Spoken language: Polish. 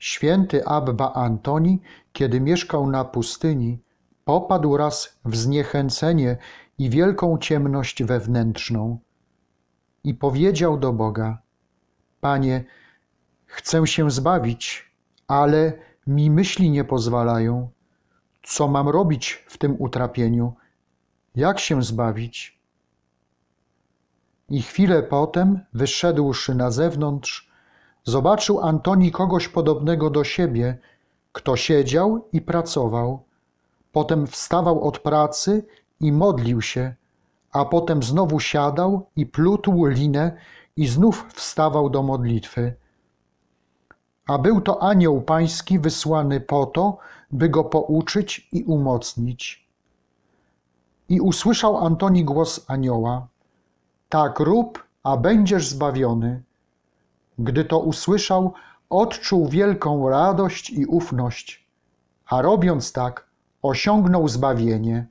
Święty Abba Antoni, kiedy mieszkał na pustyni, popadł raz w zniechęcenie i wielką ciemność wewnętrzną i powiedział do Boga: Panie, chcę się zbawić, ale mi myśli nie pozwalają. Co mam robić w tym utrapieniu? Jak się zbawić? I chwilę potem, wyszedłszy na zewnątrz, zobaczył Antoni kogoś podobnego do siebie, kto siedział i pracował. Potem wstawał od pracy i modlił się, a potem znowu siadał i plótł linę i znów wstawał do modlitwy. A był to anioł pański wysłany po to, by go pouczyć i umocnić. I usłyszał Antoni głos anioła: Tak rób, a będziesz zbawiony. Gdy to usłyszał, odczuł wielką radość i ufność, a robiąc tak, osiągnął zbawienie.